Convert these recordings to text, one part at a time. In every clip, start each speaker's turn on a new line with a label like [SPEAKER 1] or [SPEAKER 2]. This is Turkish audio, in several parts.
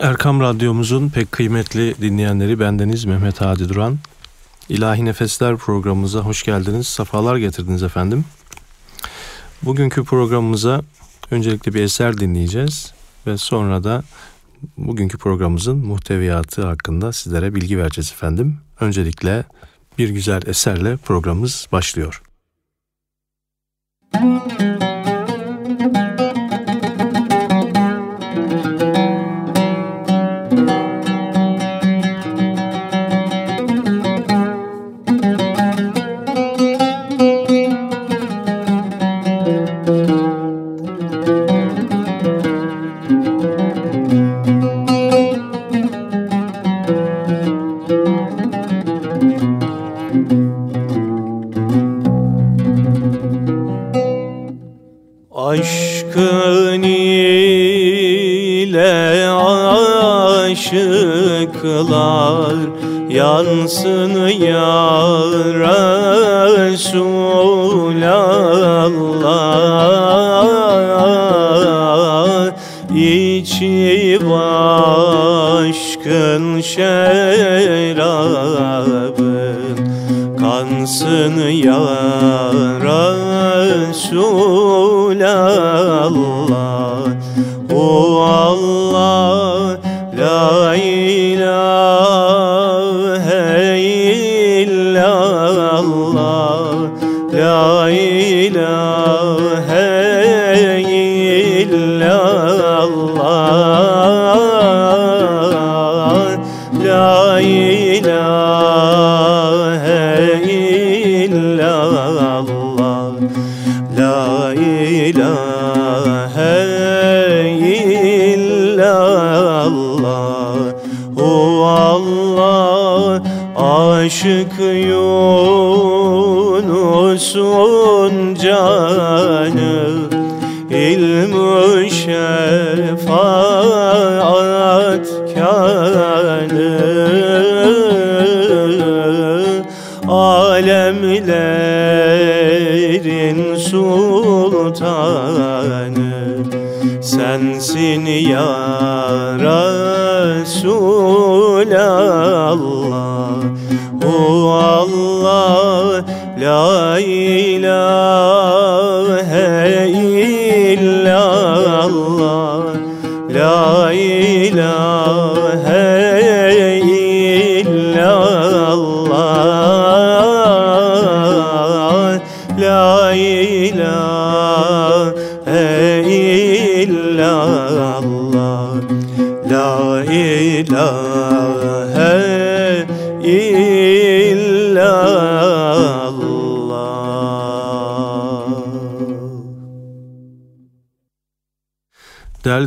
[SPEAKER 1] Erkam Radyomuzun pek kıymetli dinleyenleri bendeniz Mehmet Hadi Duran. İlahi Nefesler programımıza hoş geldiniz, safalar getirdiniz efendim. Bugünkü programımıza öncelikle bir eser dinleyeceğiz ve sonra da bugünkü programımızın muhteviyatı hakkında sizlere bilgi vereceğiz efendim. Öncelikle bir güzel eserle programımız başlıyor. Müzik
[SPEAKER 2] yansın ya Resulallah. İçi aşkın şerabın kansın ya Resulallah Aşık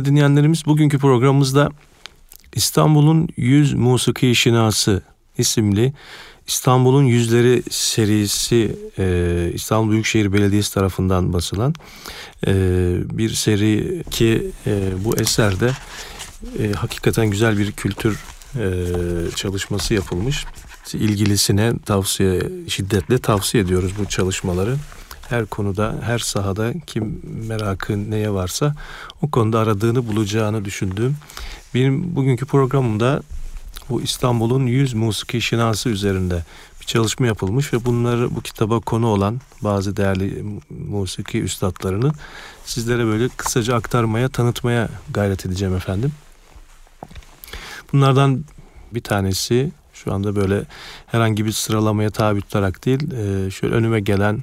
[SPEAKER 1] Değerli dinleyenlerimiz bugünkü programımızda İstanbul'un Yüz Musiki Şinası isimli İstanbul'un Yüzleri serisi e, İstanbul Büyükşehir Belediyesi tarafından basılan e, bir seri ki e, bu eserde e, hakikaten güzel bir kültür e, çalışması yapılmış. İlgilisine tavsiye şiddetle tavsiye ediyoruz bu çalışmaları her konuda, her sahada kim merakı neye varsa o konuda aradığını bulacağını düşündüğüm benim bugünkü programımda bu İstanbul'un 100 musiki şinası üzerinde bir çalışma yapılmış ve bunları bu kitaba konu olan bazı değerli musiki üstadlarını sizlere böyle kısaca aktarmaya, tanıtmaya gayret edeceğim efendim. Bunlardan bir tanesi şu anda böyle herhangi bir sıralamaya tabi tutarak değil, şöyle önüme gelen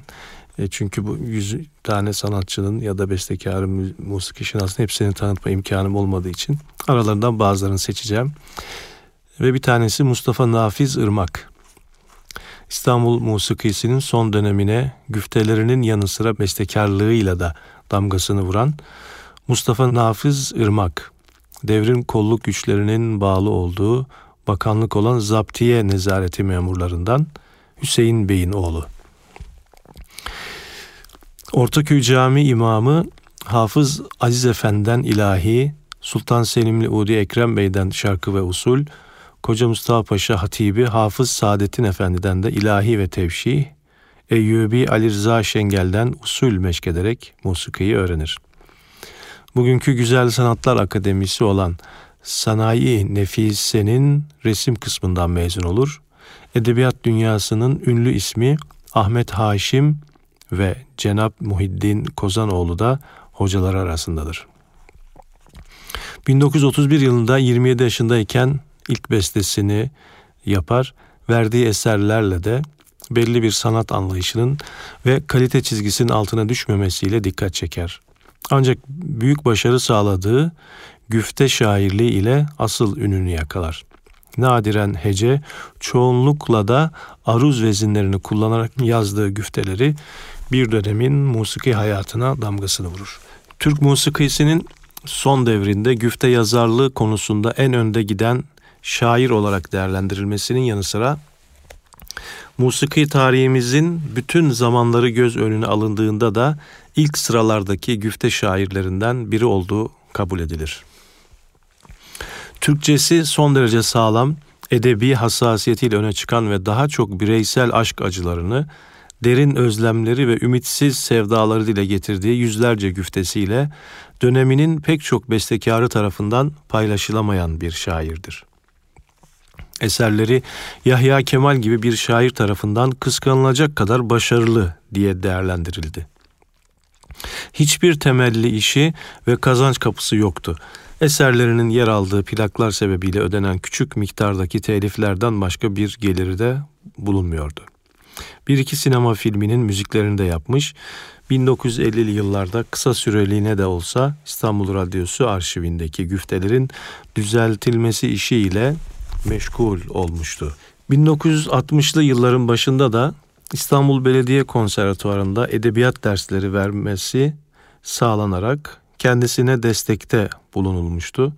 [SPEAKER 1] e, çünkü bu yüz tane sanatçının ya da bestekarın, musiki şinasının hepsini tanıtma imkanım olmadığı için aralarından bazılarını seçeceğim. Ve bir tanesi Mustafa Nafiz Irmak. İstanbul musikisinin son dönemine güftelerinin yanı sıra bestekarlığıyla da damgasını vuran Mustafa Nafiz Irmak, devrin kolluk güçlerinin bağlı olduğu bakanlık olan Zaptiye Nezareti memurlarından Hüseyin Bey'in oğlu. Ortaköy Cami imamı Hafız Aziz Efendi'den ilahi, Sultan Selimli Udi Ekrem Bey'den şarkı ve usul, Koca Mustafa Paşa Hatibi Hafız Saadettin Efendi'den de ilahi ve tevşih, Eyyubi Ali Rıza Şengel'den usul meşk ederek musikiyi öğrenir. Bugünkü Güzel Sanatlar Akademisi olan Sanayi Nefise'nin resim kısmından mezun olur. Edebiyat dünyasının ünlü ismi Ahmet Haşim ve Cenap Muhiddin Kozanoğlu da hocalar arasındadır. 1931 yılında 27 yaşındayken ilk bestesini yapar. Verdiği eserlerle de belli bir sanat anlayışının ve kalite çizgisinin altına düşmemesiyle dikkat çeker. Ancak büyük başarı sağladığı güfte şairliği ile asıl ününü yakalar. Nadiren hece, çoğunlukla da aruz vezinlerini kullanarak yazdığı güfteleri bir dönemin musiki hayatına damgasını vurur. Türk musikisinin son devrinde güfte yazarlığı konusunda en önde giden şair olarak değerlendirilmesinin yanı sıra musiki tarihimizin bütün zamanları göz önüne alındığında da ilk sıralardaki güfte şairlerinden biri olduğu kabul edilir. Türkçesi son derece sağlam, edebi hassasiyetiyle öne çıkan ve daha çok bireysel aşk acılarını, derin özlemleri ve ümitsiz sevdaları dile getirdiği yüzlerce güftesiyle döneminin pek çok bestekarı tarafından paylaşılamayan bir şairdir. Eserleri Yahya Kemal gibi bir şair tarafından kıskanılacak kadar başarılı diye değerlendirildi. Hiçbir temelli işi ve kazanç kapısı yoktu. Eserlerinin yer aldığı plaklar sebebiyle ödenen küçük miktardaki teliflerden başka bir geliri de bulunmuyordu. Bir iki sinema filminin müziklerini de yapmış. 1950'li yıllarda kısa süreliğine de olsa İstanbul Radyosu arşivindeki güftelerin düzeltilmesi işiyle meşgul olmuştu. 1960'lı yılların başında da İstanbul Belediye Konservatuvarı'nda edebiyat dersleri vermesi sağlanarak kendisine destekte bulunulmuştu.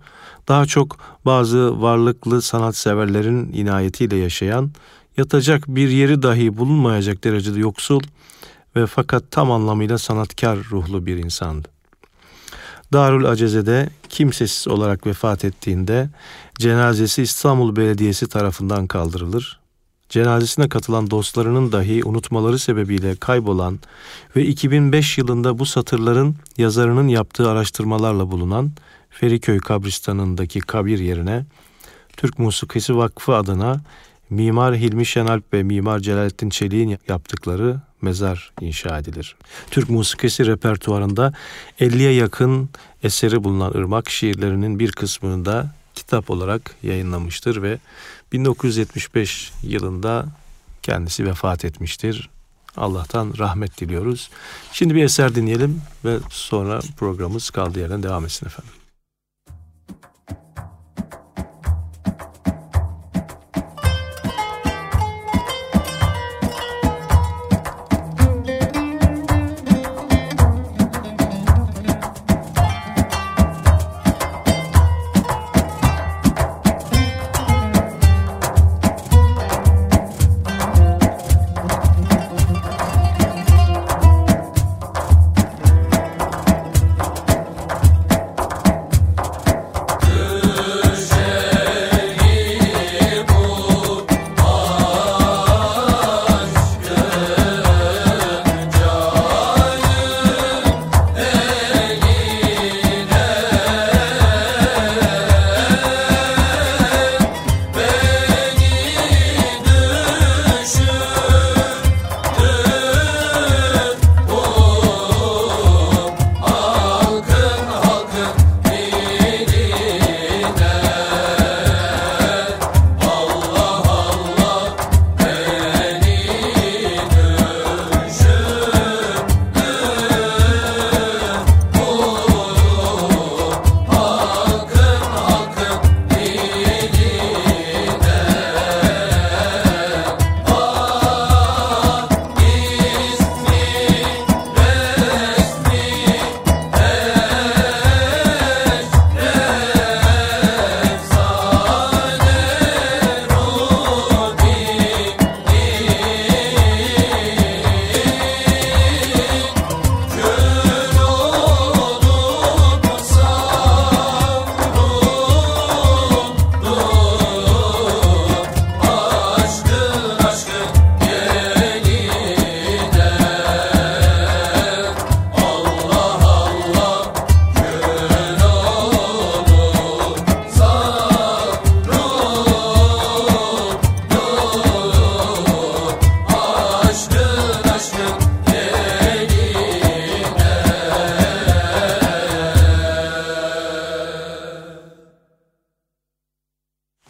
[SPEAKER 1] Daha çok bazı varlıklı sanatseverlerin inayetiyle yaşayan, yatacak bir yeri dahi bulunmayacak derecede yoksul ve fakat tam anlamıyla sanatkar ruhlu bir insandı. Darül Aceze'de kimsesiz olarak vefat ettiğinde cenazesi İstanbul Belediyesi tarafından kaldırılır. Cenazesine katılan dostlarının dahi unutmaları sebebiyle kaybolan ve 2005 yılında bu satırların yazarının yaptığı araştırmalarla bulunan Feriköy kabristanındaki kabir yerine Türk Musikisi Vakfı adına Mimar Hilmi Şenalp ve Mimar Celalettin Çelik'in yaptıkları mezar inşa edilir. Türk musikisi repertuarında 50'ye yakın eseri bulunan Irmak şiirlerinin bir kısmını da kitap olarak yayınlamıştır ve 1975 yılında kendisi vefat etmiştir. Allah'tan rahmet diliyoruz. Şimdi bir eser dinleyelim ve sonra programımız kaldığı yerden devam etsin efendim.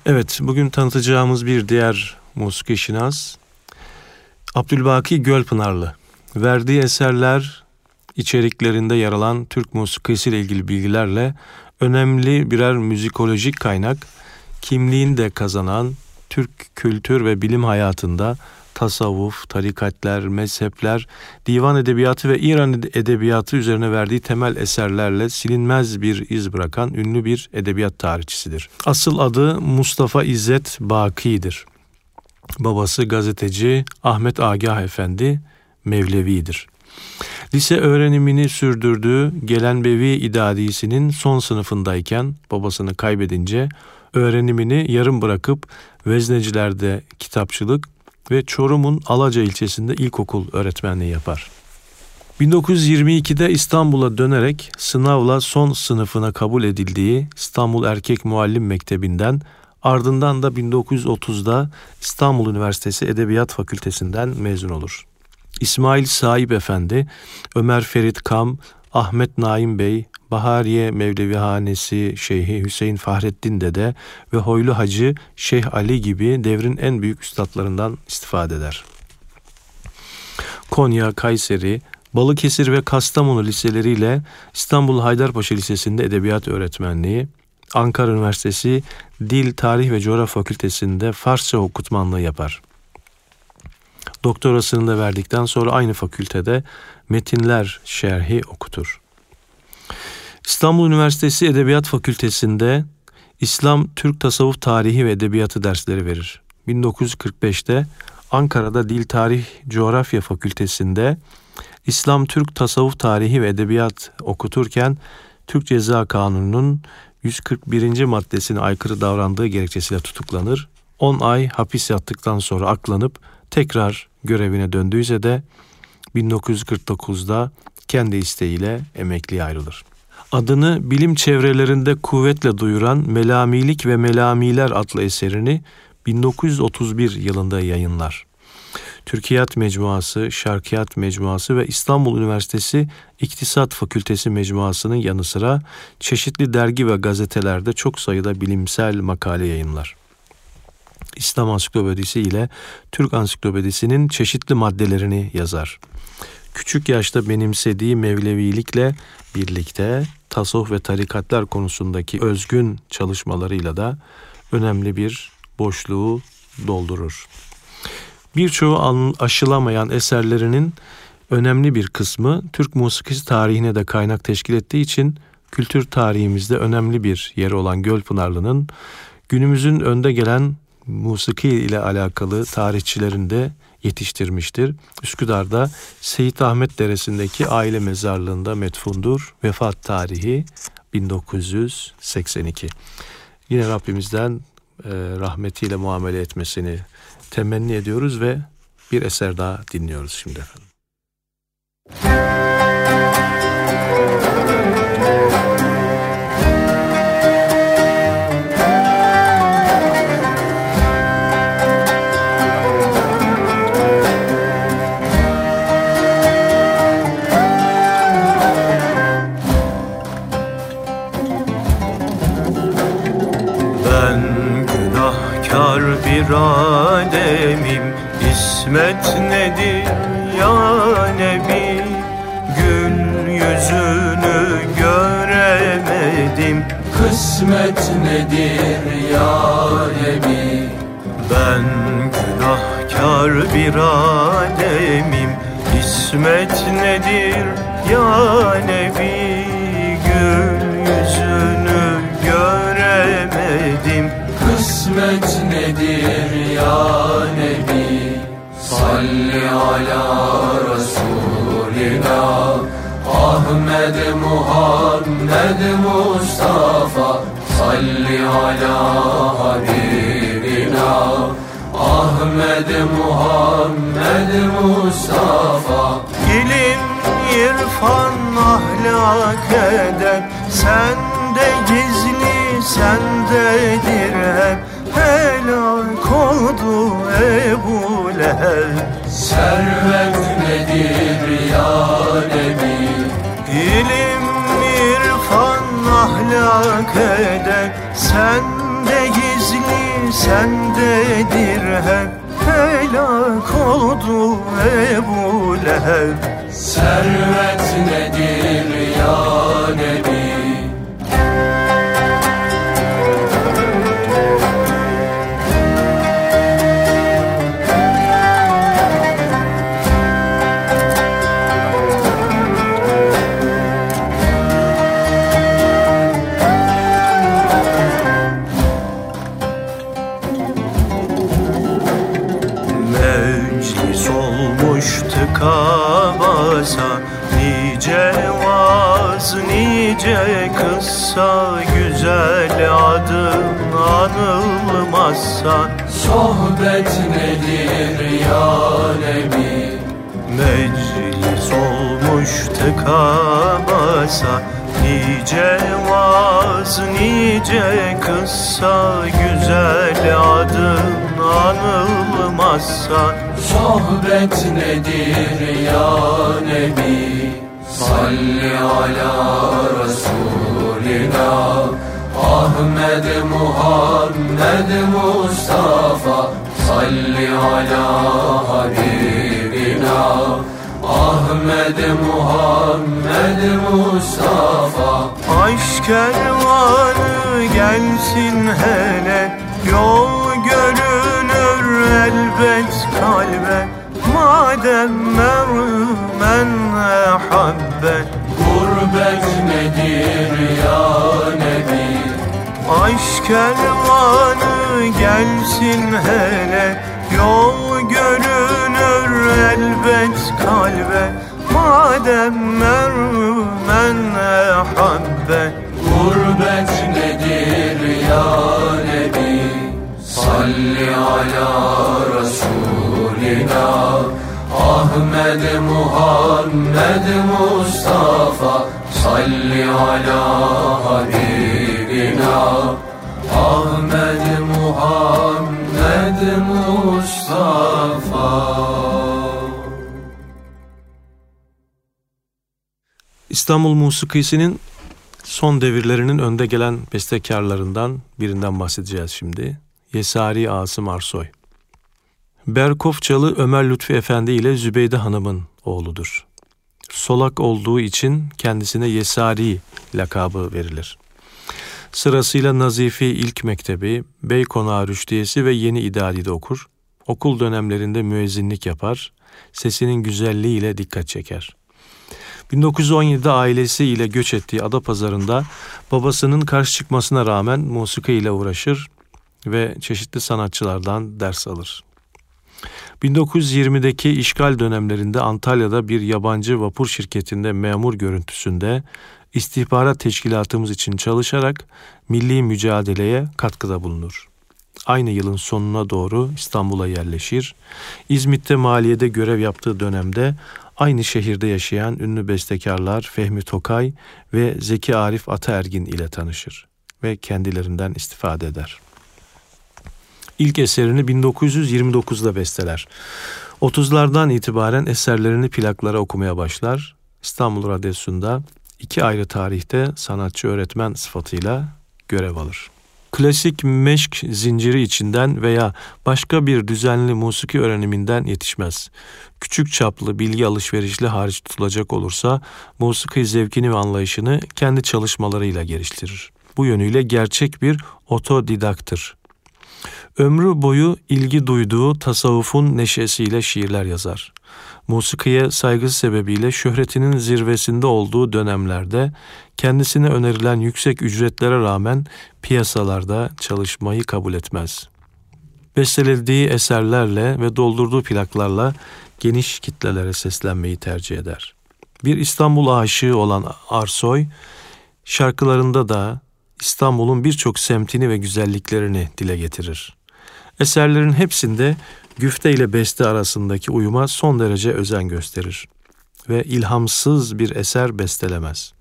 [SPEAKER 1] Evet, bugün tanıtacağımız bir diğer musiki şinas Abdülbaki Gölpınarlı. Verdiği eserler içeriklerinde yer alan Türk musikisi ile ilgili bilgilerle önemli birer müzikolojik kaynak, kimliğini de kazanan Türk kültür ve bilim hayatında tasavvuf, tarikatler, mezhepler, divan edebiyatı ve İran edebiyatı üzerine verdiği temel eserlerle silinmez bir iz bırakan ünlü bir edebiyat tarihçisidir. Asıl adı Mustafa İzzet Baki'dir. Babası gazeteci Ahmet Agah Efendi Mevlevi'dir. Lise öğrenimini sürdürdüğü Gelenbevi İdadisi'nin son sınıfındayken babasını kaybedince öğrenimini yarım bırakıp veznecilerde kitapçılık ve Çorum'un Alaca ilçesinde ilkokul öğretmenliği yapar. 1922'de İstanbul'a dönerek sınavla son sınıfına kabul edildiği İstanbul Erkek Muallim Mektebi'nden ardından da 1930'da İstanbul Üniversitesi Edebiyat Fakültesinden mezun olur. İsmail Saip Efendi, Ömer Ferit Kam, Ahmet Naim Bey, Bahariye Mevlevihanesi Şeyhi Hüseyin Fahrettin Dede ve Hoylu Hacı Şeyh Ali gibi devrin en büyük üstadlarından istifade eder. Konya, Kayseri, Balıkesir ve Kastamonu liseleriyle İstanbul Haydarpaşa Lisesi'nde edebiyat öğretmenliği, Ankara Üniversitesi Dil, Tarih ve Coğrafya Fakültesi'nde Farsça okutmanlığı yapar. Doktorasını da verdikten sonra aynı fakültede metinler şerhi okutur. İstanbul Üniversitesi Edebiyat Fakültesi'nde İslam Türk Tasavvuf Tarihi ve Edebiyatı dersleri verir. 1945'te Ankara'da Dil Tarih Coğrafya Fakültesi'nde İslam Türk Tasavvuf Tarihi ve Edebiyat okuturken Türk Ceza Kanunu'nun 141. maddesine aykırı davrandığı gerekçesiyle tutuklanır. 10 ay hapis yattıktan sonra aklanıp tekrar görevine döndüyse de 1949'da kendi isteğiyle emekliye ayrılır. Adını bilim çevrelerinde kuvvetle duyuran Melamilik ve Melamiler adlı eserini 1931 yılında yayınlar. Türkiyat Mecmuası, Şarkiyat Mecmuası ve İstanbul Üniversitesi İktisat Fakültesi Mecmuası'nın yanı sıra çeşitli dergi ve gazetelerde çok sayıda bilimsel makale yayınlar. İslam Ansiklopedisi ile Türk Ansiklopedisi'nin çeşitli maddelerini yazar. Küçük yaşta benimsediği Mevlevilikle birlikte tasavvuf ve tarikatlar konusundaki özgün çalışmalarıyla da önemli bir boşluğu doldurur. Birçoğu aşılamayan eserlerinin önemli bir kısmı Türk musikisi tarihine de kaynak teşkil ettiği için kültür tarihimizde önemli bir yeri olan Gölpınarlı'nın günümüzün önde gelen musiki ile alakalı tarihçilerin de yetiştirmiştir. Üsküdar'da Seyit Ahmet Deresi'ndeki aile mezarlığında metfundur. Vefat tarihi 1982. Yine Rabbimizden e, rahmetiyle muamele etmesini temenni ediyoruz ve bir eser daha dinliyoruz şimdi efendim.
[SPEAKER 2] Basa Nice vaz, nice kıssa Güzel adın anılmazsa.
[SPEAKER 3] Sohbet nedir ya Nebi? Salli ala Resulina Ahmed Muhammed Mustafa. Salli ala Habibina Ahmed Muhammed Mustafa.
[SPEAKER 2] Aşk kervanı gelsin hele Yol görünür elbet kalbe. Madem mermen ehabbe
[SPEAKER 3] Gurbet nedir ya Nebi?
[SPEAKER 2] Aşk kervanı gelsin hele Yol görünür elbet kalbe Madem mermen ehabbe
[SPEAKER 3] Gurbet nedir ya Nebi? Salli ala Resulina Ahmed Muhammed Mustafa. Salli ala Habibina. Ahmed Muhammed Mustafa
[SPEAKER 1] İstanbul musikisinin son devirlerinin önde gelen bestekarlarından birinden bahsedeceğiz şimdi. Yesari Asım Arsoy. Berkofçalı Ömer Lütfi Efendi ile Zübeyde Hanım'ın oğludur. Solak olduğu için kendisine Yesari lakabı verilir. Sırasıyla Nazifi İlk Mektebi, Beykonağı Rüştiyesi ve Yeni İdari'de okur. Okul dönemlerinde müezzinlik yapar, sesinin güzelliğiyle dikkat çeker. 1917'de ailesiyle göç ettiği Adapazarı'nda babasının karşı çıkmasına rağmen musiki ile uğraşır ve çeşitli sanatçılardan ders alır. 1920'deki işgal dönemlerinde Antalya'da bir yabancı vapur şirketinde memur görüntüsünde istihbarat teşkilatımız için çalışarak milli mücadeleye katkıda bulunur. Aynı yılın sonuna doğru İstanbul'a yerleşir. İzmit'te maliyede görev yaptığı dönemde aynı şehirde yaşayan ünlü bestekarlar Fehmi Tokay ve Zeki Arif Ataergin ile tanışır ve kendilerinden istifade eder. İlk eserini 1929'da besteler. 30'lardan itibaren eserlerini plaklara okumaya başlar. İstanbul Radyosu'nda iki ayrı tarihte sanatçı öğretmen sıfatıyla görev alır. Klasik meşk zinciri içinden veya başka bir düzenli musiki öğreniminden yetişmez. Küçük çaplı bilgi alışverişli hariç tutulacak olursa musiki zevkini ve anlayışını kendi çalışmalarıyla geliştirir. Bu yönüyle gerçek bir otodidaktır. Ömrü boyu ilgi duyduğu tasavvufun neşesiyle şiirler yazar. Musikiye saygısı sebebiyle şöhretinin zirvesinde olduğu dönemlerde kendisine önerilen yüksek ücretlere rağmen piyasalarda çalışmayı kabul etmez. Bestelediği eserlerle ve doldurduğu plaklarla geniş kitlelere seslenmeyi tercih eder. Bir İstanbul aşığı olan Arsoy, şarkılarında da İstanbul'un birçok semtini ve güzelliklerini dile getirir. Eserlerin hepsinde güfte ile beste arasındaki uyuma son derece özen gösterir ve ilhamsız bir eser bestelemez.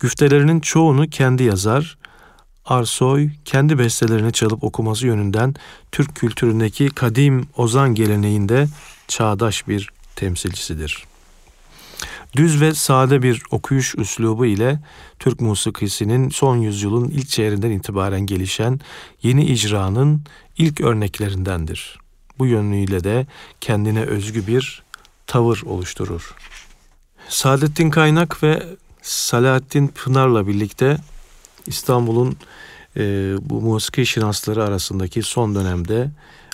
[SPEAKER 1] Güftelerinin çoğunu kendi yazar, Arsoy kendi bestelerini çalıp okuması yönünden Türk kültüründeki kadim ozan geleneğinde çağdaş bir temsilcisidir. Düz ve sade bir okuyuş üslubu ile Türk musikisinin son yüzyılın ilk çeyreğinden itibaren gelişen yeni icranın ilk örneklerindendir. Bu yönüyle de kendine özgü bir tavır oluşturur. Saadettin Kaynak ve Salahattin Pınar'la birlikte İstanbul'un e, bu musiki şinasları arasındaki son dönemde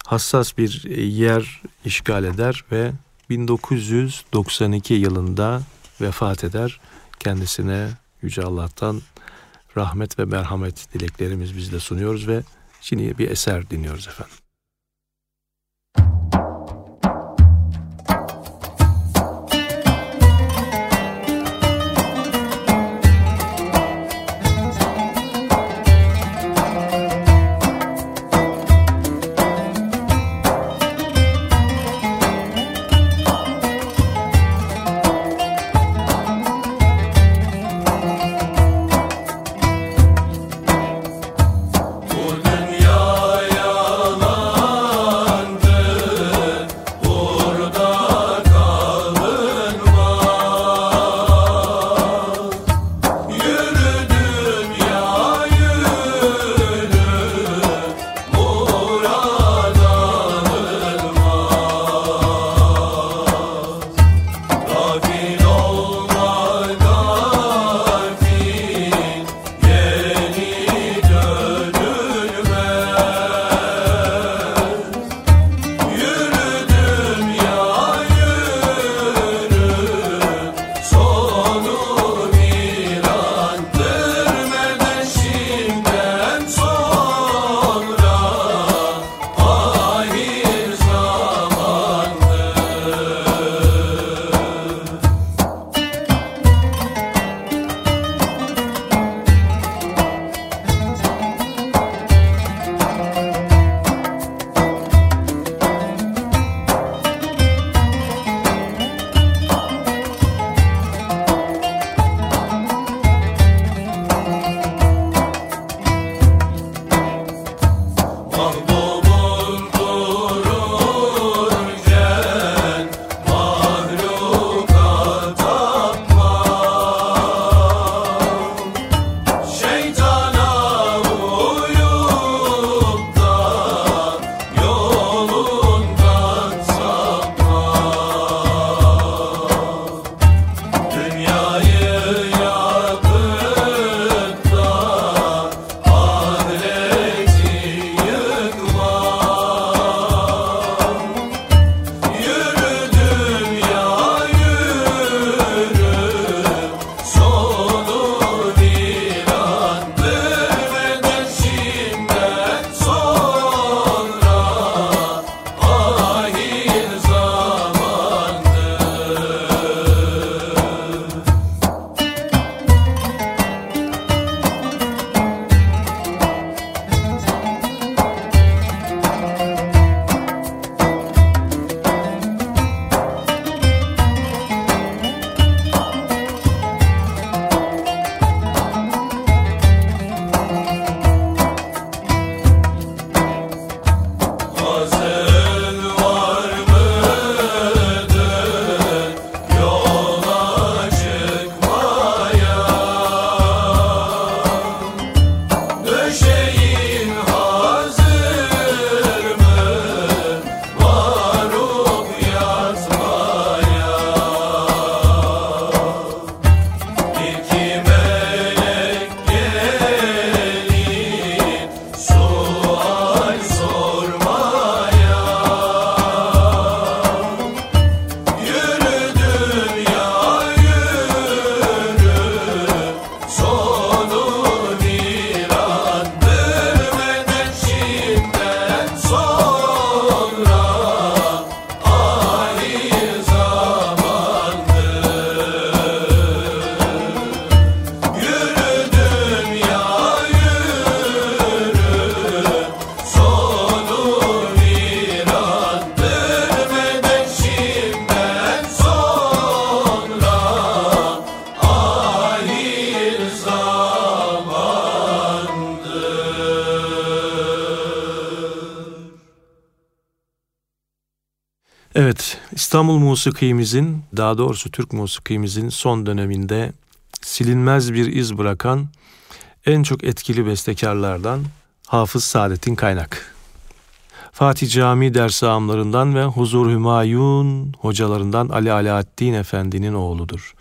[SPEAKER 1] hassas bir e, yer işgal eder ve 1992 yılında vefat eder. Kendisine Yüce Allah'tan rahmet ve merhamet dileklerimiz biz de sunuyoruz ve şimdi bir eser dinliyoruz efendim. İstanbul musikimizin, daha doğrusu Türk musikimizin son döneminde silinmez bir iz bırakan en çok etkili bestekarlardan Hafız Saadet'in kaynak. Fatih Cami ders ağamlarından ve Huzur Hümayun hocalarından Ali Alaaddin Efendi'nin oğludur.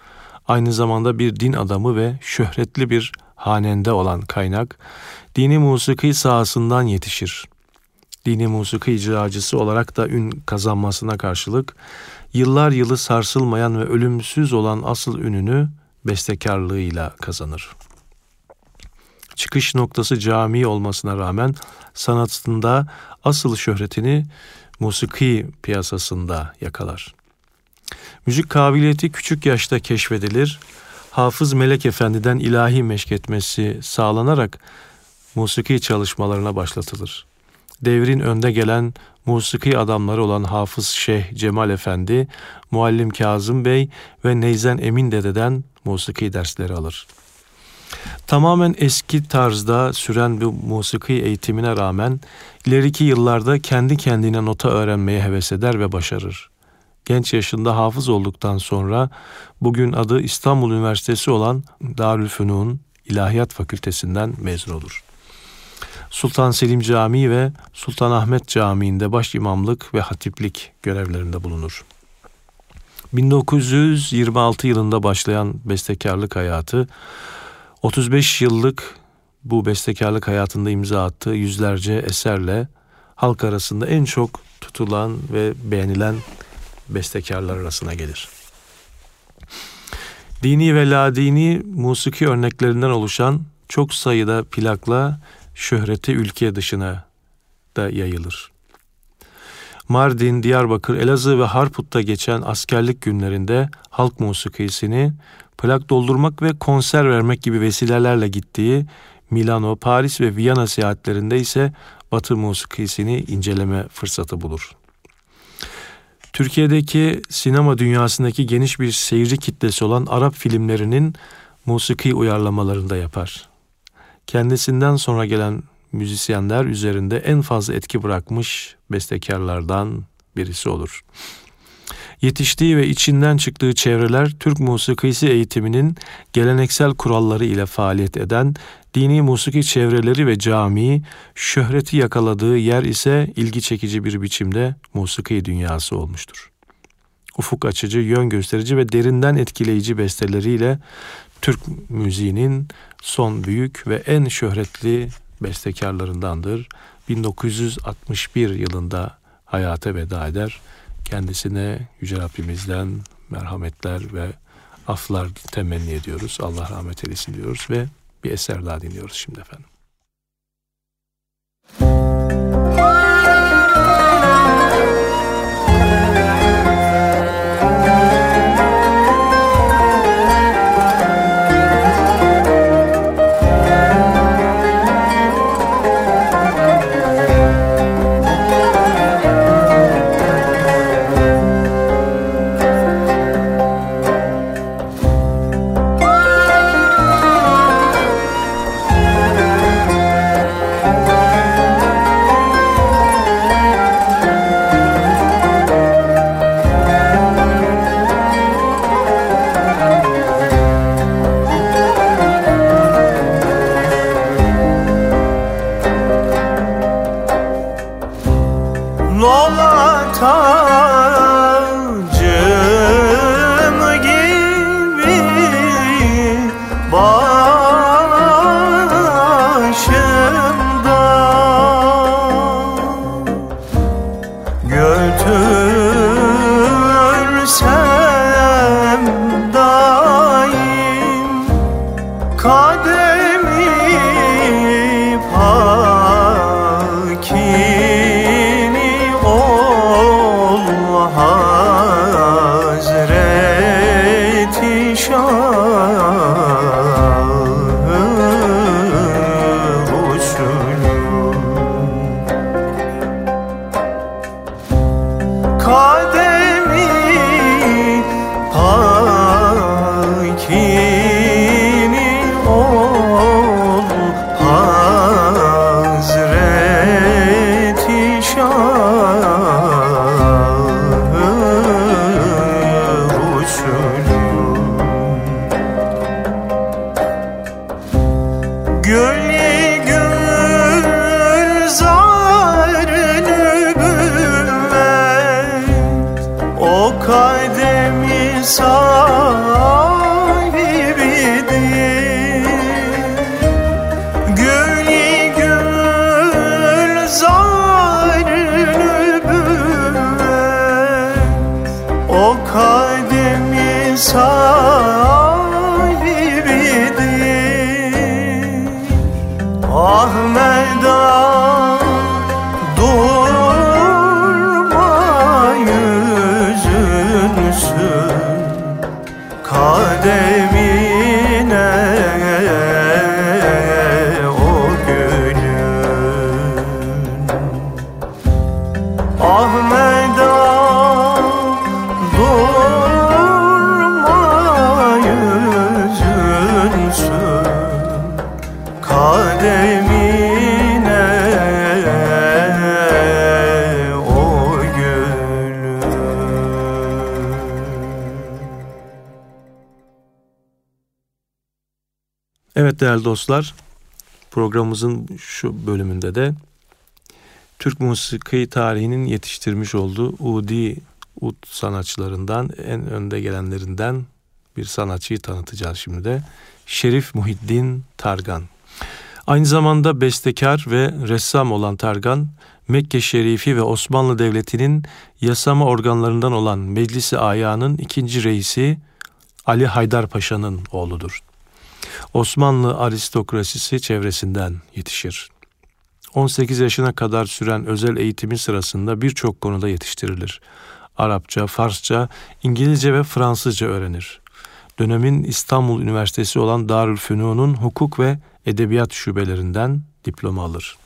[SPEAKER 1] Aynı zamanda bir din adamı ve şöhretli bir hanende olan kaynak, dini musiki sahasından yetişir. Dini musiki icracısı olarak da ün kazanmasına karşılık, yıllar yılı sarsılmayan ve ölümsüz olan asıl ününü bestekarlığıyla kazanır. Çıkış noktası cami olmasına rağmen sanatında asıl şöhretini musiki piyasasında yakalar. Müzik kabiliyeti küçük yaşta keşfedilir. Hafız Melek Efendi'den ilahi meşketmesi sağlanarak musiki çalışmalarına başlatılır. Devrin önde gelen musiki adamları olan Hafız Şeyh Cemal Efendi, Muallim Kazım Bey ve Neyzen Emin Dede'den musiki dersleri alır. Tamamen eski tarzda süren bu musiki eğitimine rağmen ileriki yıllarda kendi kendine nota öğrenmeye heves eder ve başarır. Genç yaşında hafız olduktan sonra bugün adı İstanbul Üniversitesi olan Darülfünun İlahiyat Fakültesinden mezun olur. Sultan Selim Camii ve Sultanahmet Camii'nde baş imamlık ve hatiplik görevlerinde bulunur. 1926 yılında başlayan bestekarlık hayatı 35 yıllık bu bestekarlık hayatında imza attığı yüzlerce eserle halk arasında en çok tutulan ve beğenilen bestekarlar arasına gelir. Dini ve ladini musiki örneklerinden oluşan çok sayıda plakla şöhreti ülke dışına da yayılır. Mardin, Diyarbakır, Elazığ ve Harput'ta geçen askerlik günlerinde halk musikisini plak doldurmak ve konser vermek gibi vesilelerle gittiği Milano, Paris ve Viyana seyahatlerinde ise Batı musikisini inceleme fırsatı bulur. Türkiye'deki sinema dünyasındaki geniş bir seyirci kitlesi olan Arap filmlerinin musiki uyarlamalarında yapar. Kendisinden sonra gelen müzisyenler üzerinde en fazla etki bırakmış bestekarlardan birisi olur. Yetiştiği ve içinden çıktığı çevreler Türk musikisi eğitiminin geleneksel kuralları ile faaliyet eden dini musiki çevreleri ve cami, şöhreti yakaladığı yer ise ilgi çekici bir biçimde musiki dünyası olmuştur. Ufuk açıcı, yön gösterici ve derinden etkileyici besteleriyle Türk müziğinin son büyük ve en şöhretli bestekarlarındandır. 1961 yılında hayata veda eder. Kendisine Yüce Rabbimizden merhametler ve aflar temenni ediyoruz. Allah rahmet eylesin diyoruz ve bir eser daha dinliyoruz şimdi efendim. Evet dostlar, programımızın şu bölümünde de Türk musiki tarihinin yetiştirmiş olduğu Udi ud sanatçılarından en önde gelenlerinden bir sanatçıyı tanıtacağız şimdi de. Şerif Muhiddin Targan. Aynı zamanda bestekar ve ressam olan Targan, Mekke Şerifi ve Osmanlı Devleti'nin yasama organlarından olan Meclisi Aya'nın ikinci reisi Ali Haydar Paşa'nın oğludur. Osmanlı aristokrasisi çevresinden yetişir. 18 yaşına kadar süren özel eğitimi sırasında birçok konuda yetiştirilir. Arapça, Farsça, İngilizce ve Fransızca öğrenir. Dönemin İstanbul Üniversitesi olan Darülfünun'un hukuk ve edebiyat şubelerinden diploma alır.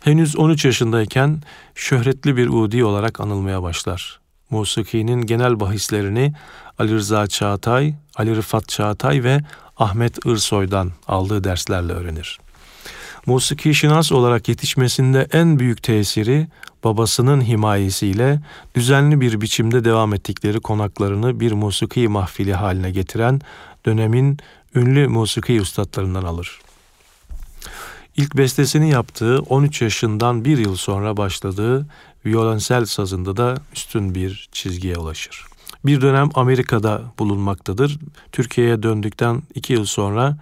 [SPEAKER 1] Henüz 13 yaşındayken şöhretli bir udi olarak anılmaya başlar. Musiki'nin genel bahislerini Ali Rıza Çağatay, Ali Rıfat Çağatay ve Ahmet Irsoy'dan aldığı derslerle öğrenir. Musiki şinas olarak yetişmesinde en büyük tesiri babasının himayesiyle düzenli bir biçimde devam ettikleri konaklarını bir musiki mahfili haline getiren dönemin ünlü musiki ustalarından alır. İlk bestesini yaptığı 13 yaşından bir yıl sonra başladığı violonsel sazında da üstün bir çizgiye ulaşır. Bir dönem Amerika'da bulunmaktadır. Türkiye'ye döndükten iki yıl sonra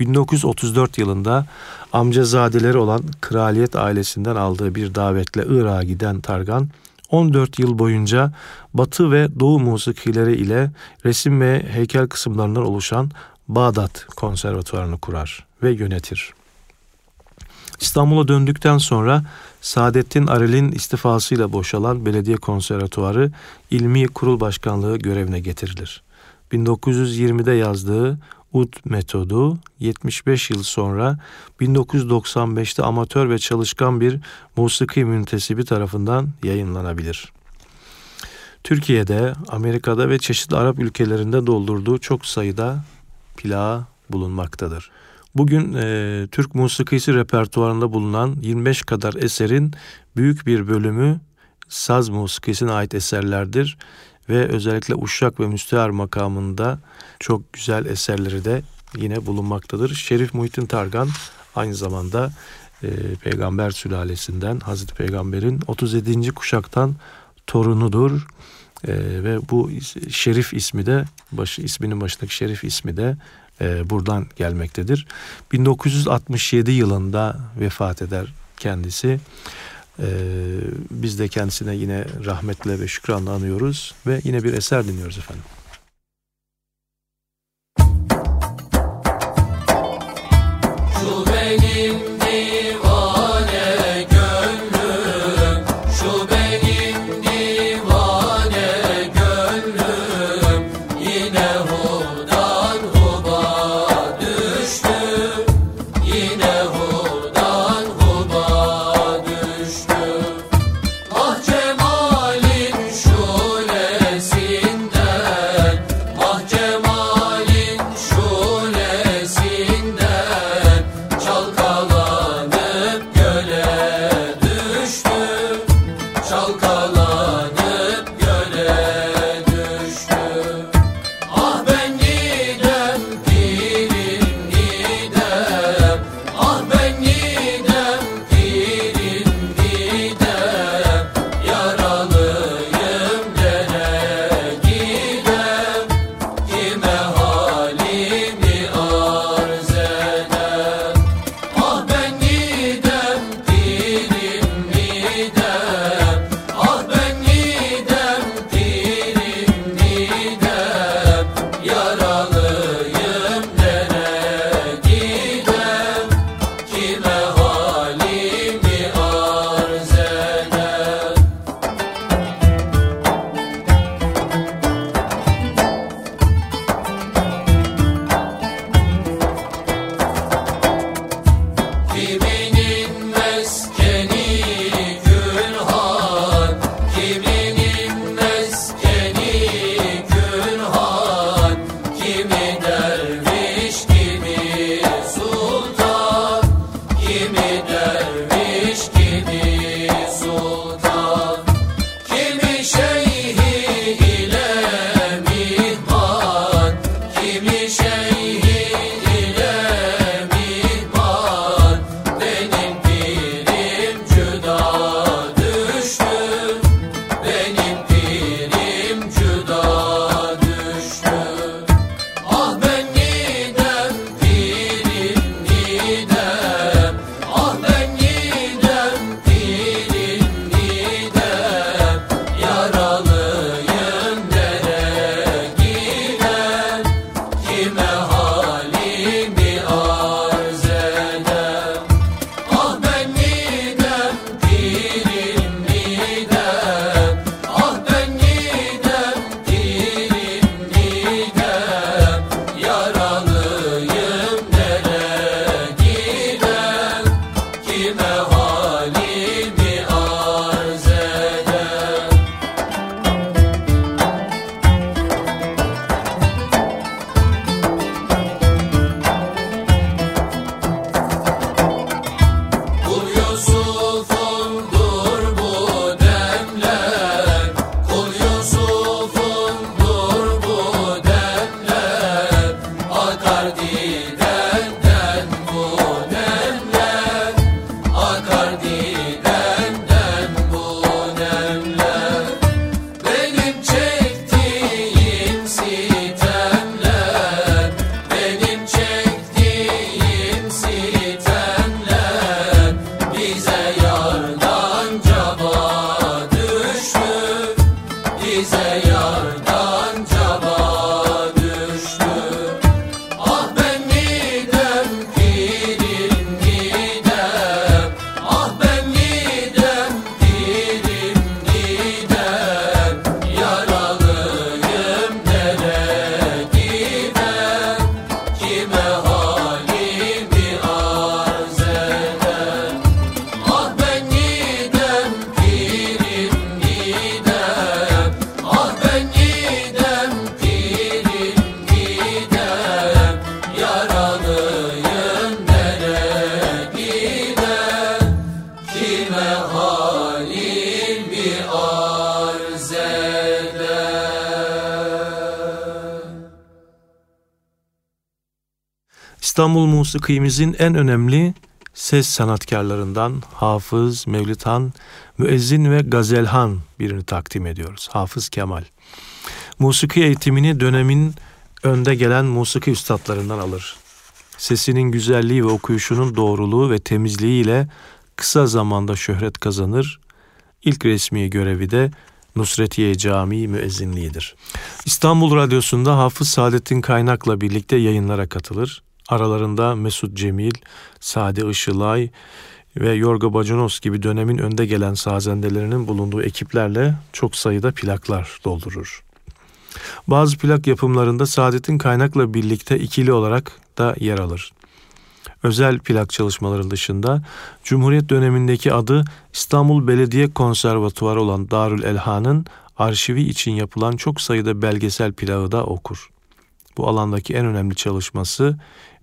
[SPEAKER 1] 1934 yılında amcazadeleri olan kraliyet ailesinden aldığı bir davetle Irak'a giden Targan 14 yıl boyunca Batı ve Doğu musikileri ile resim ve heykel kısımlarından oluşan Bağdat Konservatuvarını kurar ve yönetir. İstanbul'a döndükten sonra Saadettin Arel'in istifasıyla boşalan belediye konservatuvarı ilmi kurul başkanlığı görevine getirilir. 1920'de yazdığı ud metodu 75 yıl sonra 1995'te amatör ve çalışkan bir musiki müntesibi tarafından yayınlanabilir. Türkiye'de, Amerika'da ve çeşitli Arap ülkelerinde doldurduğu çok sayıda plağı bulunmaktadır. Bugün e, Türk musikisi repertuarında bulunan 25 kadar eserin büyük bir bölümü saz musikisine ait eserlerdir ve özellikle Uşak ve Müstehar makamında çok güzel eserleri de yine bulunmaktadır. Şerif Muhittin Targan aynı zamanda e, Peygamber sülalesinden Hazreti Peygamber'in 37. kuşaktan torunudur. E, ve bu Şerif ismi de başı isminin başındaki Şerif ismi de e, buradan gelmektedir. 1967 yılında vefat eder kendisi. E, biz de kendisine yine rahmetle ve şükranla anıyoruz ve yine bir eser dinliyoruz efendim. Musikimizin en önemli ses sanatkarlarından Hafız, Mevlidhan, Müezzin ve Gazelhan birini takdim ediyoruz. Hafız Kemal. Musiki eğitimini dönemin önde gelen musiki üstadlarından alır. Sesinin güzelliği ve okuyuşunun doğruluğu ve temizliği ile kısa zamanda şöhret kazanır. İlk resmi görevi de Nusretiye Camii müezzinliğidir. İstanbul Radyosu'nda Hafız Saadettin Kaynak'la birlikte yayınlara katılır. Aralarında Mesut Cemil, Sade Işılay ve Yorga Bacanos gibi dönemin önde gelen sazendelerinin bulunduğu ekiplerle çok sayıda plaklar doldurur. Bazı plak yapımlarında Saadet'in kaynakla birlikte ikili olarak da yer alır. Özel plak çalışmaları dışında Cumhuriyet dönemindeki adı İstanbul Belediye Konservatuvarı olan Darül Elhan'ın arşivi için yapılan çok sayıda belgesel plağı da okur. Bu alandaki en önemli çalışması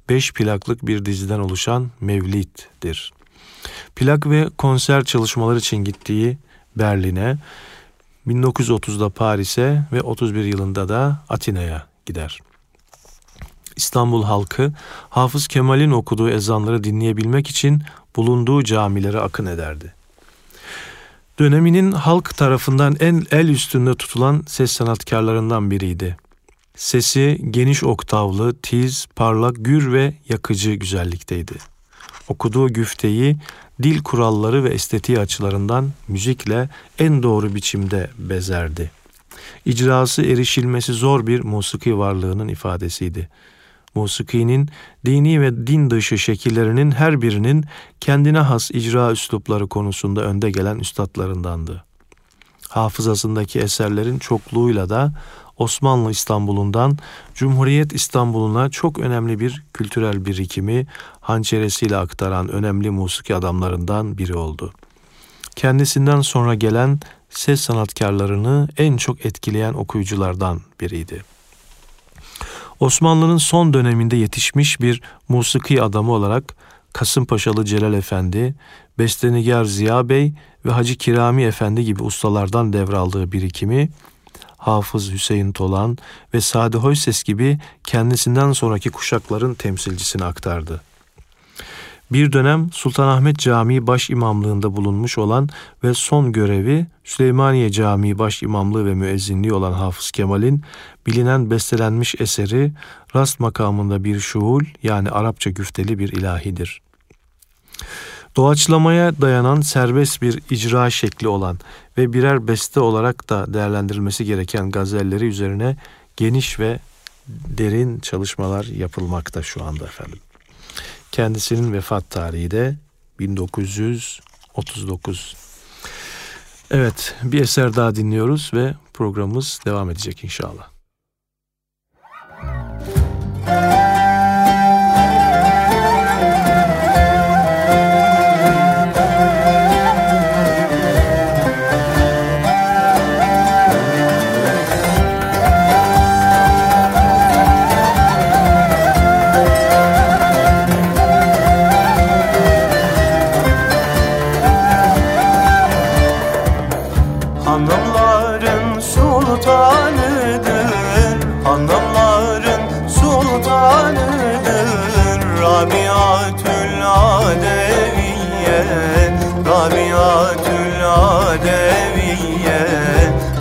[SPEAKER 1] beş plaklık bir diziden oluşan Mevlid'dir. Plak ve konser çalışmaları için gittiği Berlin'e, 1930'da Paris'e ve 31 yılında da Atina'ya gider. İstanbul halkı Hafız Kemal'in okuduğu ezanları dinleyebilmek için bulunduğu camilere akın ederdi. Döneminin halk tarafından en el üstünde tutulan ses sanatkarlarından biriydi. Sesi geniş oktavlı, tiz, parlak, gür ve yakıcı güzellikteydi. Okuduğu güfteyi dil kuralları ve estetiği açılarından müzikle en doğru biçimde bezerdi. İcrası erişilmesi zor bir musiki varlığının ifadesiydi. Musikinin dini ve din dışı şekillerinin her birinin kendine has icra üslupları konusunda önde gelen üstadlarındandı. Hafızasındaki eserlerin çokluğuyla da Osmanlı İstanbul'undan Cumhuriyet İstanbul'una çok önemli bir kültürel birikimi hançeresiyle aktaran önemli musiki adamlarından biri oldu. Kendisinden sonra gelen ses sanatkarlarını en çok etkileyen okuyuculardan biriydi. Osmanlı'nın son döneminde yetişmiş bir musiki adamı olarak Kasımpaşalı Celal Efendi, Bestenigar Ziya Bey ve Hacı Kirami Efendi gibi ustalardan devraldığı birikimi Hafız Hüseyin Tolan ve Sade Hoyses gibi kendisinden sonraki kuşakların temsilcisini aktardı. Bir dönem Sultanahmet Camii baş imamlığında bulunmuş olan ve son görevi Süleymaniye Camii baş imamlığı ve müezzinliği olan Hafız Kemal'in bilinen bestelenmiş eseri rast makamında bir şuul yani Arapça güfteli bir ilahidir. Doğaçlamaya dayanan serbest bir icra şekli olan ve birer beste olarak da değerlendirilmesi gereken gazelleri üzerine geniş ve derin çalışmalar yapılmakta şu anda efendim. Kendisinin vefat tarihi de 1939. Evet, bir eser daha dinliyoruz ve programımız devam edecek inşallah. Müzik
[SPEAKER 2] Rabiatül Adeviye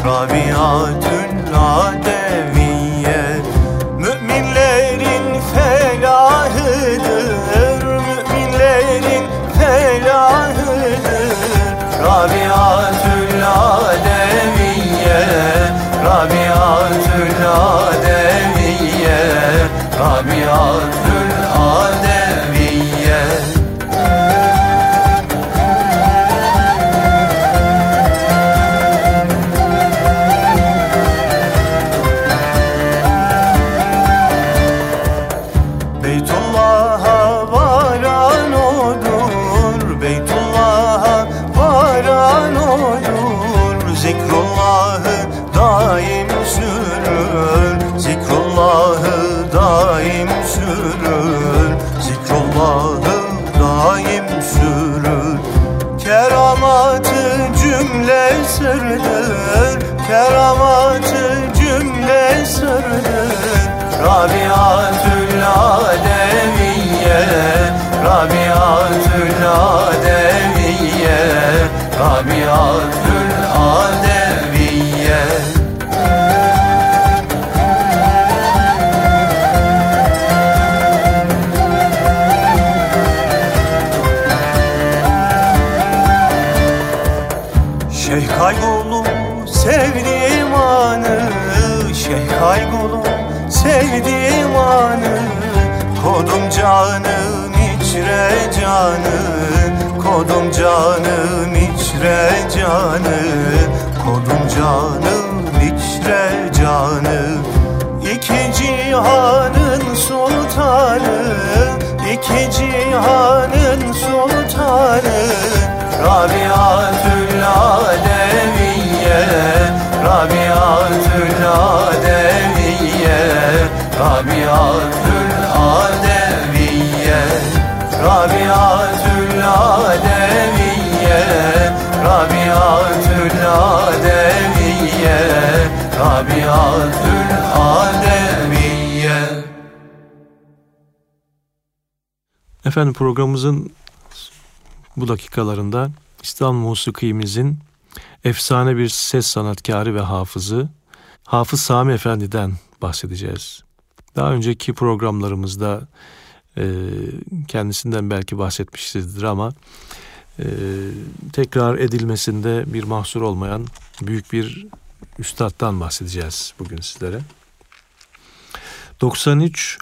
[SPEAKER 2] Rabiatül Keramatı cümle sırdır Rabiatül Adeviye Rabiatül Adeviye Rabiatül canım içre canı Kodum canım içre canı Kodum canım içre canı. İki cihanın sultanı iki cihanın sultanı. Rabiatül Adeviye Rabiatül Adeviye Rabiatül Rabiatül Adeviye Rabiatül Adeviye Rabiatül Adeviye
[SPEAKER 1] Efendim programımızın bu dakikalarında İstanbul Musiki'mizin efsane bir ses sanatkarı ve hafızı Hafız Sami Efendi'den bahsedeceğiz. Daha önceki programlarımızda e, kendisinden belki bahsetmişizdir ama e, tekrar edilmesinde bir mahsur olmayan büyük bir üstattan bahsedeceğiz bugün sizlere. 93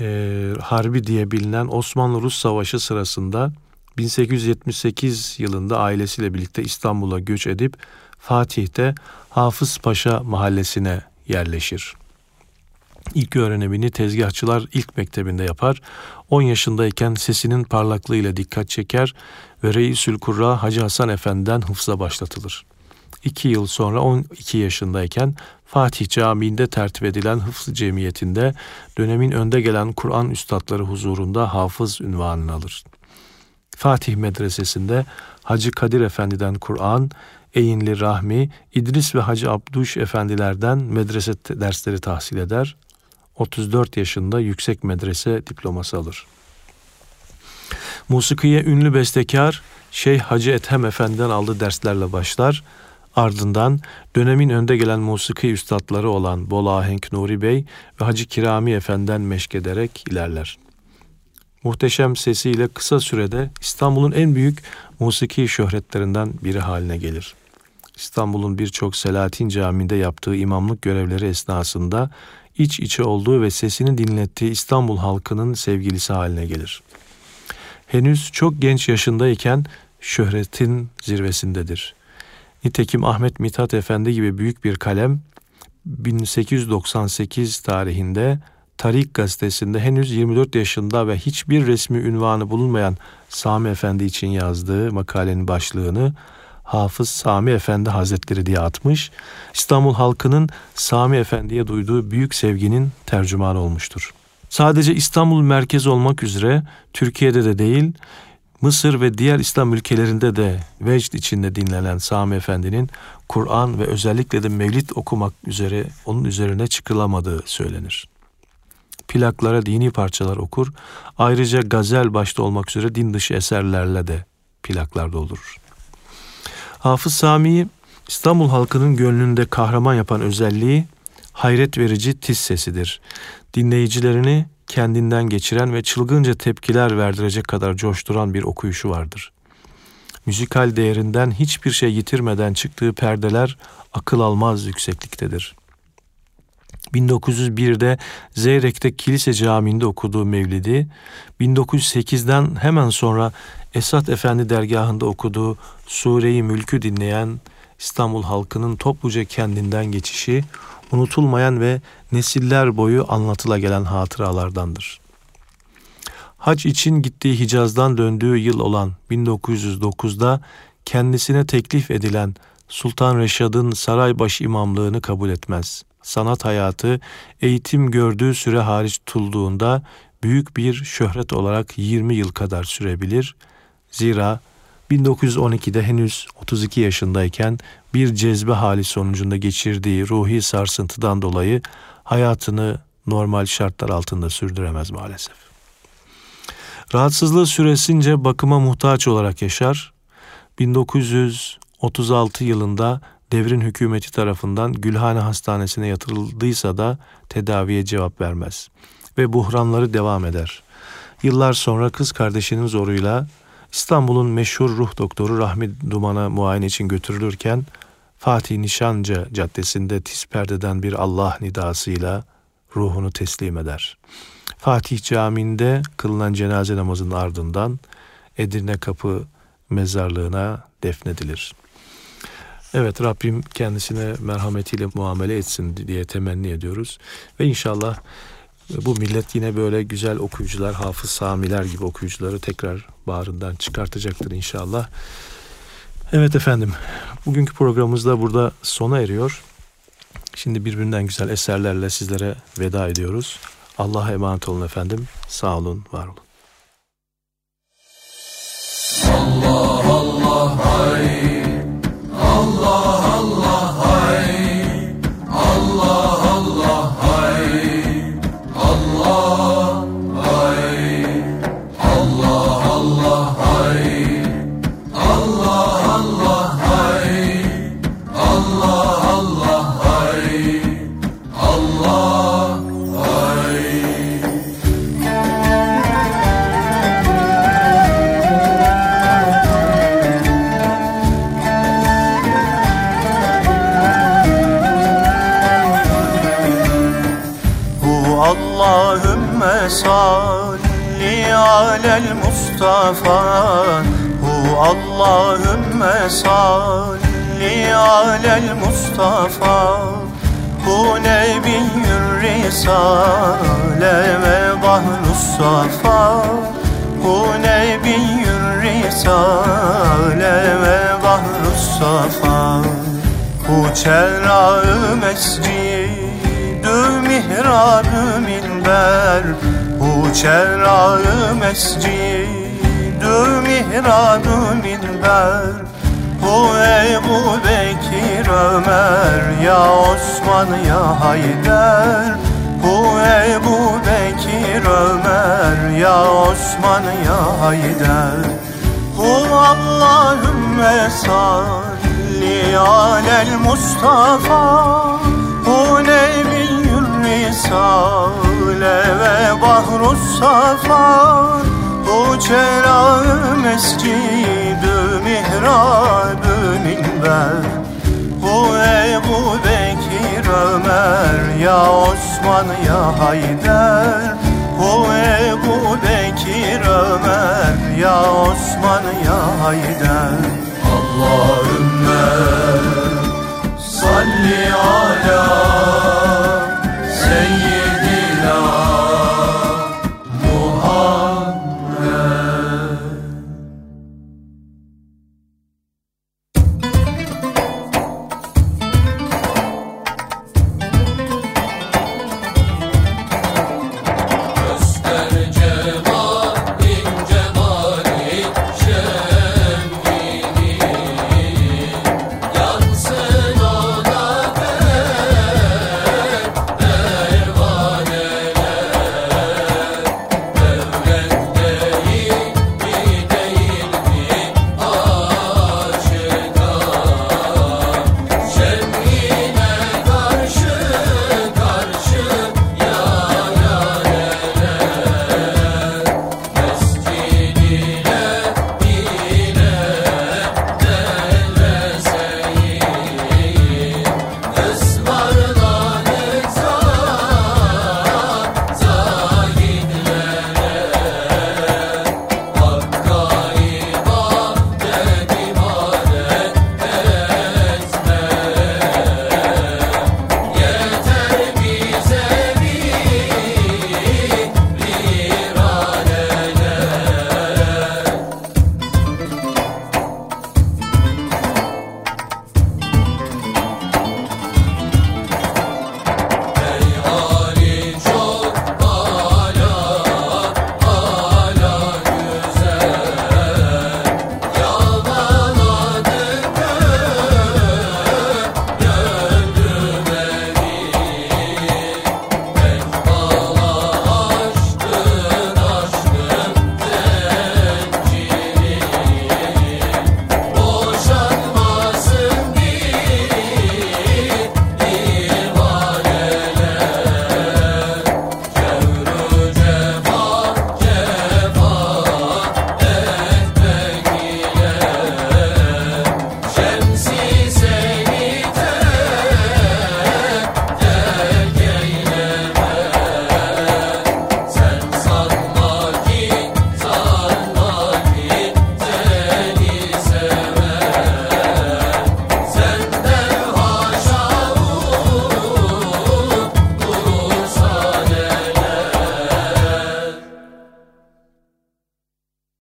[SPEAKER 1] e, Harbi diye bilinen Osmanlı-Rus Savaşı sırasında 1878 yılında ailesiyle birlikte İstanbul'a göç edip Fatih'te Hafız Paşa mahallesine yerleşir. İlk öğrenimini tezgahçılar ilk mektebinde yapar. 10 yaşındayken sesinin parlaklığıyla dikkat çeker ve Reisül Kurra Hacı Hasan Efendi'den hıfza başlatılır. 2 yıl sonra 12 yaşındayken Fatih Camii'nde tertip edilen Hıfzı Cemiyeti'nde dönemin önde gelen Kur'an üstadları huzurunda hafız ünvanını alır. Fatih Medresesi'nde Hacı Kadir Efendi'den Kur'an, Eğinli Rahmi, İdris ve Hacı Abduş Efendilerden medrese dersleri tahsil eder. 34 yaşında yüksek medrese diploması alır. Musikiye ünlü bestekar Şeyh Hacı Ethem Efendi'den aldığı derslerle başlar. Ardından dönemin önde gelen musiki üstadları olan Bolu Ahenk Nuri Bey ve Hacı Kirami Efendi'den meşk ederek ilerler. Muhteşem sesiyle kısa sürede İstanbul'un en büyük musiki şöhretlerinden biri haline gelir. İstanbul'un birçok Selahattin Camii'nde yaptığı imamlık görevleri esnasında iç içe olduğu ve sesini dinlettiği İstanbul halkının sevgilisi haline gelir. Henüz çok genç yaşındayken şöhretin zirvesindedir. Nitekim Ahmet Mithat Efendi gibi büyük bir kalem 1898 tarihinde Tarik gazetesinde henüz 24 yaşında ve hiçbir resmi ünvanı bulunmayan Sami Efendi için yazdığı makalenin başlığını Hafız Sami Efendi Hazretleri diye atmış. İstanbul halkının Sami Efendi'ye duyduğu büyük sevginin tercümanı olmuştur. Sadece İstanbul merkez olmak üzere Türkiye'de de değil, Mısır ve diğer İslam ülkelerinde de vecd içinde dinlenen Sami Efendi'nin Kur'an ve özellikle de Mevlid okumak üzere onun üzerine çıkılamadığı söylenir. Plaklara dini parçalar okur, ayrıca gazel başta olmak üzere din dışı eserlerle de plaklar doldurur. Hafız Sami'yi İstanbul halkının gönlünde kahraman yapan özelliği hayret verici tiz sesidir. Dinleyicilerini kendinden geçiren ve çılgınca tepkiler verdirecek kadar coşturan bir okuyuşu vardır. Müzikal değerinden hiçbir şey yitirmeden çıktığı perdeler akıl almaz yüksekliktedir. 1901'de Zeyrek'te kilise camiinde okuduğu Mevlidi, 1908'den hemen sonra Esat Efendi dergahında okuduğu Sure-i Mülk'ü dinleyen İstanbul halkının topluca kendinden geçişi, unutulmayan ve nesiller boyu anlatıla gelen hatıralardandır. Hac için gittiği Hicaz'dan döndüğü yıl olan 1909'da kendisine teklif edilen Sultan Reşad'ın saraybaşı imamlığını kabul etmez. Sanat hayatı eğitim gördüğü süre hariç tutulduğunda büyük bir şöhret olarak 20 yıl kadar sürebilir. Zira 1912'de henüz 32 yaşındayken bir cezbe hali sonucunda geçirdiği ruhi sarsıntıdan dolayı hayatını normal şartlar altında sürdüremez maalesef. Rahatsızlığı süresince bakıma muhtaç olarak yaşar. 1936 yılında devrin hükümeti tarafından Gülhane Hastanesi'ne yatırıldıysa da tedaviye cevap vermez ve buhranları devam eder. Yıllar sonra kız kardeşinin zoruyla İstanbul'un meşhur ruh doktoru Rahmi Duman'a muayene için götürülürken Fatih Nişanca Caddesi'nde tiz perdeden bir Allah nidasıyla ruhunu teslim eder. Fatih Camii'nde kılınan cenaze namazının ardından Edirne Kapı mezarlığına defnedilir. Evet Rabbim kendisine merhametiyle muamele etsin diye temenni ediyoruz. Ve inşallah bu millet yine böyle güzel okuyucular, hafız samiler gibi okuyucuları tekrar bağrından çıkartacaktır inşallah. Evet efendim, bugünkü programımız da burada sona eriyor. Şimdi birbirinden güzel eserlerle sizlere veda ediyoruz. Allah'a emanet olun efendim. Sağ olun, var olun.
[SPEAKER 3] Allah Allah hay
[SPEAKER 2] Mustafa Hu Allahümme salli alel Mustafa Hu nebiyyür risale ve bahrus safa Hu nebiyyür risale ve bahrus safa. Hu çerrağı mescidü mihrabü minber Hu çerrağı mescidü mihrabü minber Hu Ebu Bekir Ömer ya Osman ya Haydar. Hu Ebu Bekir Ömer ya Osman ya Haydar. Hu Allahümme salli alel Mustafa. Hu nebiyyür risale ve bahrus safa. Hu çerağı mescidü mihrabümin ver Bu Ebu Bekir Ömer ya Osman ya Haydar. Bu Ebu Bekir Ömer ya Osman ya Haydar.
[SPEAKER 3] Allahümme salli ala seyyidina